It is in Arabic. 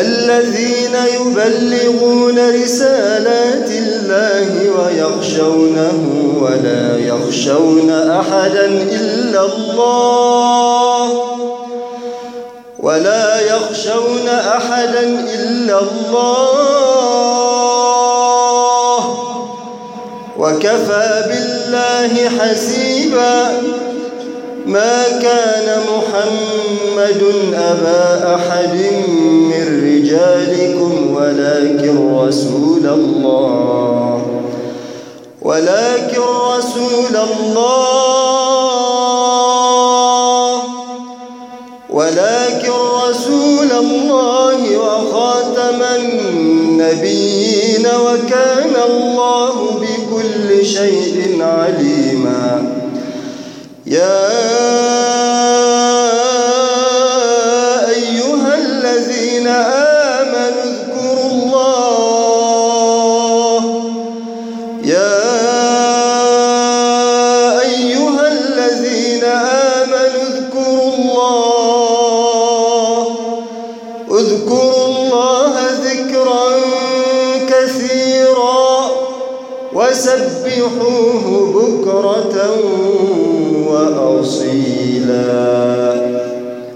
الذين يبلغون رسالات الله ويخشونه ولا يخشون أحدا إلا الله ولا يخشون أحدا إلا الله وكفى بالله حسيبا ما كان محمد أبا أحد من رجالكم ولكن رسول الله. ولكن رسول الله. ولكن رسول الله وخاتم النبيين وكان الله بكل شيء عليما. يا وسبحوه بكرة